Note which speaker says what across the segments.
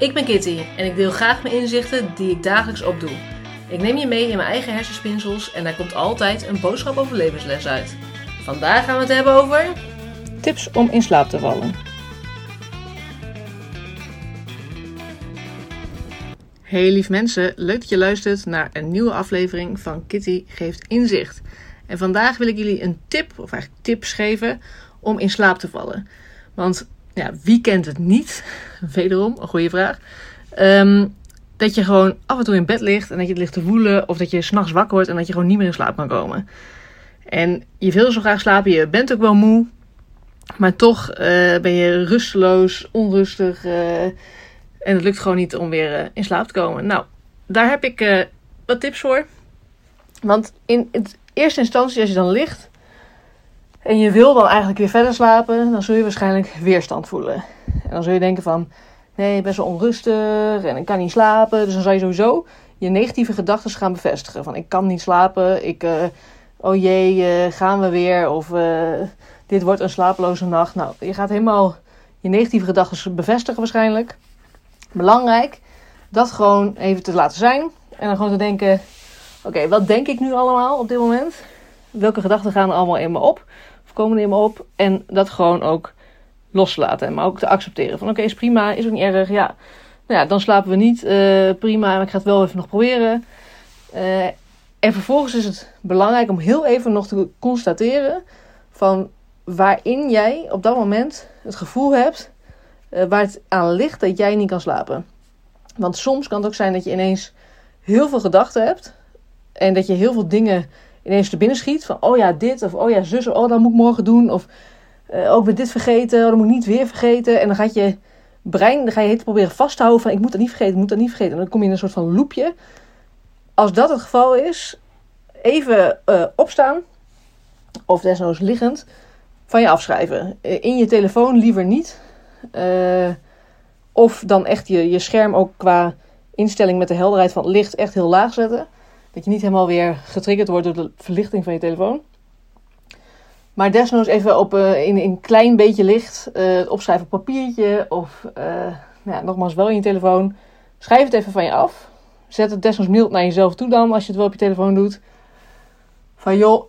Speaker 1: Ik ben Kitty en ik deel graag mijn inzichten die ik dagelijks opdoe. Ik neem je mee in mijn eigen hersenspinsels en daar komt altijd een boodschap over levensles uit. Vandaag gaan we het hebben over.
Speaker 2: Tips om in slaap te vallen. Hey lief mensen, leuk dat je luistert naar een nieuwe aflevering van Kitty geeft inzicht. En vandaag wil ik jullie een tip, of eigenlijk tips geven, om in slaap te vallen. Want ja, wie kent het niet? Wederom, een goede vraag. Ehm, dat je gewoon af en toe in bed ligt en dat je het ligt te voelen. Of dat je s'nachts wakker wordt en dat je gewoon niet meer in slaap kan komen. En je wil zo graag slapen, je bent ook wel moe. Maar toch eh, ben je rusteloos, onrustig. Uh, en het lukt gewoon niet om weer uh, in slaap te komen. Nou, daar heb ik wat tips voor. Want in, in eerste instantie, als je dan ligt en je wil dan eigenlijk weer verder slapen, dan zul je waarschijnlijk weerstand voelen. En dan zul je denken van, nee, best wel onrustig en ik kan niet slapen. Dus dan zal je sowieso je negatieve gedachten gaan bevestigen. Van ik kan niet slapen, ik, uh, oh jee, uh, gaan we weer. Of uh, dit wordt een slapeloze nacht. Nou, je gaat helemaal je negatieve gedachten bevestigen waarschijnlijk. Belangrijk, dat gewoon even te laten zijn. En dan gewoon te denken, oké, wat denk ik nu allemaal op dit moment? Welke gedachten gaan er allemaal in me op? Of komen er in me op? En dat gewoon ook loslaten. Maar ook te accepteren. Van oké, is prima, is ook niet erg. Ja, nou ja, dan slapen we niet. Uh, prima, maar ik ga het wel even nog proberen. Uh, en vervolgens is het belangrijk om heel even nog te constateren van waarin jij op dat moment het gevoel hebt uh, waar het aan ligt dat jij niet kan slapen. Want soms kan het ook zijn dat je ineens heel veel gedachten hebt en dat je heel veel dingen ineens te binnen schiet van oh ja dit of oh ja zus, oh dat moet ik morgen doen of uh, ook met dit vergeten, oh, dat moet ik niet weer vergeten. En dan gaat je brein, dan ga je het proberen vast te houden van ik moet dat niet vergeten, ik moet dat niet vergeten. En dan kom je in een soort van loopje. Als dat het geval is, even uh, opstaan, of desnoods liggend, van je afschrijven. Uh, in je telefoon liever niet. of dan echt je, je scherm ook qua instelling met de helderheid van het licht echt heel laag zetten. Dat je niet helemaal weer getriggerd wordt door de verlichting van je telefoon. Maar desnoods even op, uh, in, een klein beetje licht uh, opschrijven op papiertje. Of uh, ja, nogmaals wel in je telefoon. Schrijf het even van je af. Zet het desnoods mild naar jezelf toe dan, als je het wel op je telefoon doet. Van joh,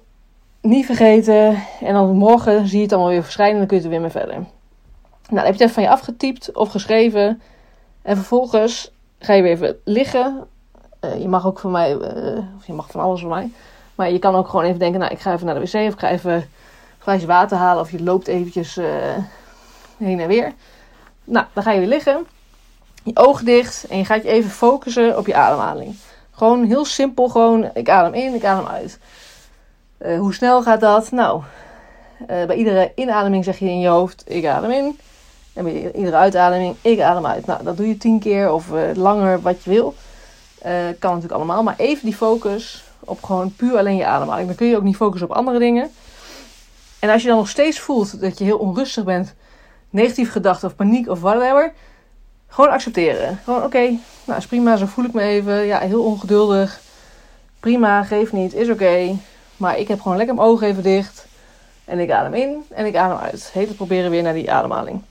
Speaker 2: niet vergeten. En dan morgen zie je het allemaal weer verschijnen en dan kun je er weer mee verder. Nou, dan heb je het even van je afgetypt of geschreven. En vervolgens ga je weer even liggen. Je mag ook van mij, of je mag van alles van mij. Maar je kan ook gewoon even denken, nou ik ga even naar de wc of ik ga even glaasje water halen of je loopt eventjes uh, heen en weer. Nou, dan ga je weer liggen. Je ogen dicht en je gaat je even focussen op je ademhaling. Gewoon heel simpel, gewoon ik adem in, ik adem uit. Hoe snel gaat dat? Nou, bij iedere inademing zeg je in je hoofd ik adem in. En bij iedere uitademing ik adem uit. Nou, dat doe je tien keer of langer wat je wil. Kan natuurlijk allemaal, maar even die focus op gewoon puur alleen je ademhaling. Dan kun je ook niet focussen op andere dingen. En als je dan nog steeds voelt dat je heel onrustig bent, negatieve gedachten of paniek of whatever, gewoon accepteren. Gewoon oké, nou is prima, zo voel ik me even. Ja, heel ongeduldig. Prima, geef niet, is oké. Maar ik heb gewoon lekker mijn ogen even dicht. En ik adem in en ik adem uit. Heet het proberen weer naar die ademhaling.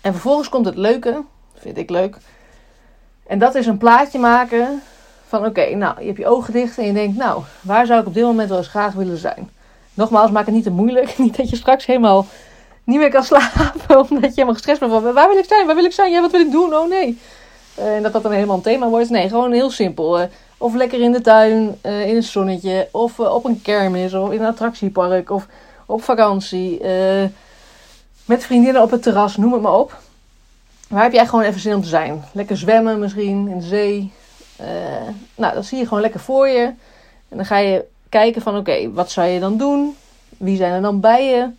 Speaker 2: En vervolgens komt het leuke, vind ik leuk. En dat is een plaatje maken van oké, nou je hebt je ogen dicht en je denkt, nou waar zou ik op dit moment wel eens graag willen zijn? Nogmaals, maak het niet te moeilijk. Niet dat je straks helemaal niet meer kan slapen. Omdat je helemaal gestrest bent van waar wil ik zijn? Waar wil ik zijn? Ja, wat wil ik doen? Oh nee. Uh, en dat dat dan helemaal een thema wordt. Nee, gewoon heel simpel. Uh, of lekker in de tuin, uh, in het zonnetje. Of op een kermis. Of in een attractiepark. Of op vakantie. met vriendinnen op het terras. Noem het maar op. Waar heb jij gewoon even zin om te zijn? Lekker zwemmen misschien in de zee. nou, dat zie je gewoon lekker voor je. En dan ga je kijken van oké, wat zou je dan doen? Wie zijn er dan bij je?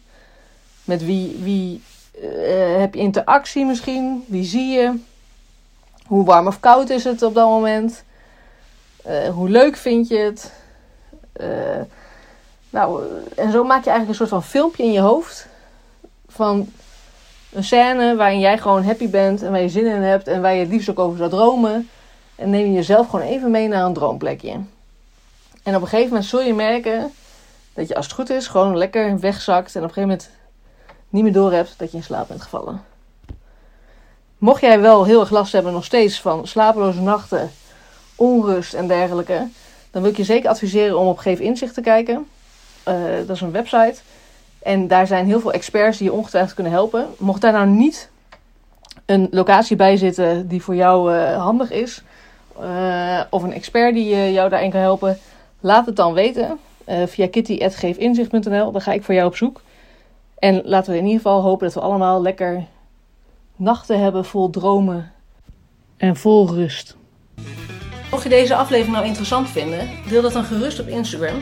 Speaker 2: Met wie, wie uh, heb je interactie misschien? Wie zie je? Hoe warm of koud is het op dat moment? Uh, hoe leuk vind je het? Nou, en zo maak je eigenlijk een soort van filmpje in je hoofd. Van een scène waarin jij gewoon happy bent en waar je zin in hebt en waar je het liefst ook over zou dromen. En neem je jezelf gewoon even mee naar een droomplekje. En op een gegeven moment zul je merken dat je als het goed is gewoon lekker wegzakt. En op een gegeven moment niet meer door hebt dat je in slaap bent gevallen. Mocht jij wel heel erg last hebben nog steeds van slapeloze nachten, onrust en dergelijke, dan wil ik je zeker adviseren om op Geef Inzicht te kijken. Uh, dat is een website. En daar zijn heel veel experts die je ongetwijfeld kunnen helpen. Mocht daar nou niet een locatie bij zitten die voor jou uh, handig is, uh, of een expert die uh, jou daarin kan helpen, laat het dan weten via kitty.geefinzicht.nl. Dan ga ik voor jou op zoek. En laten we in ieder geval hopen dat we allemaal lekker nachten hebben vol dromen en vol rust.
Speaker 1: Mocht je deze aflevering nou interessant vinden, deel dat dan gerust op Instagram.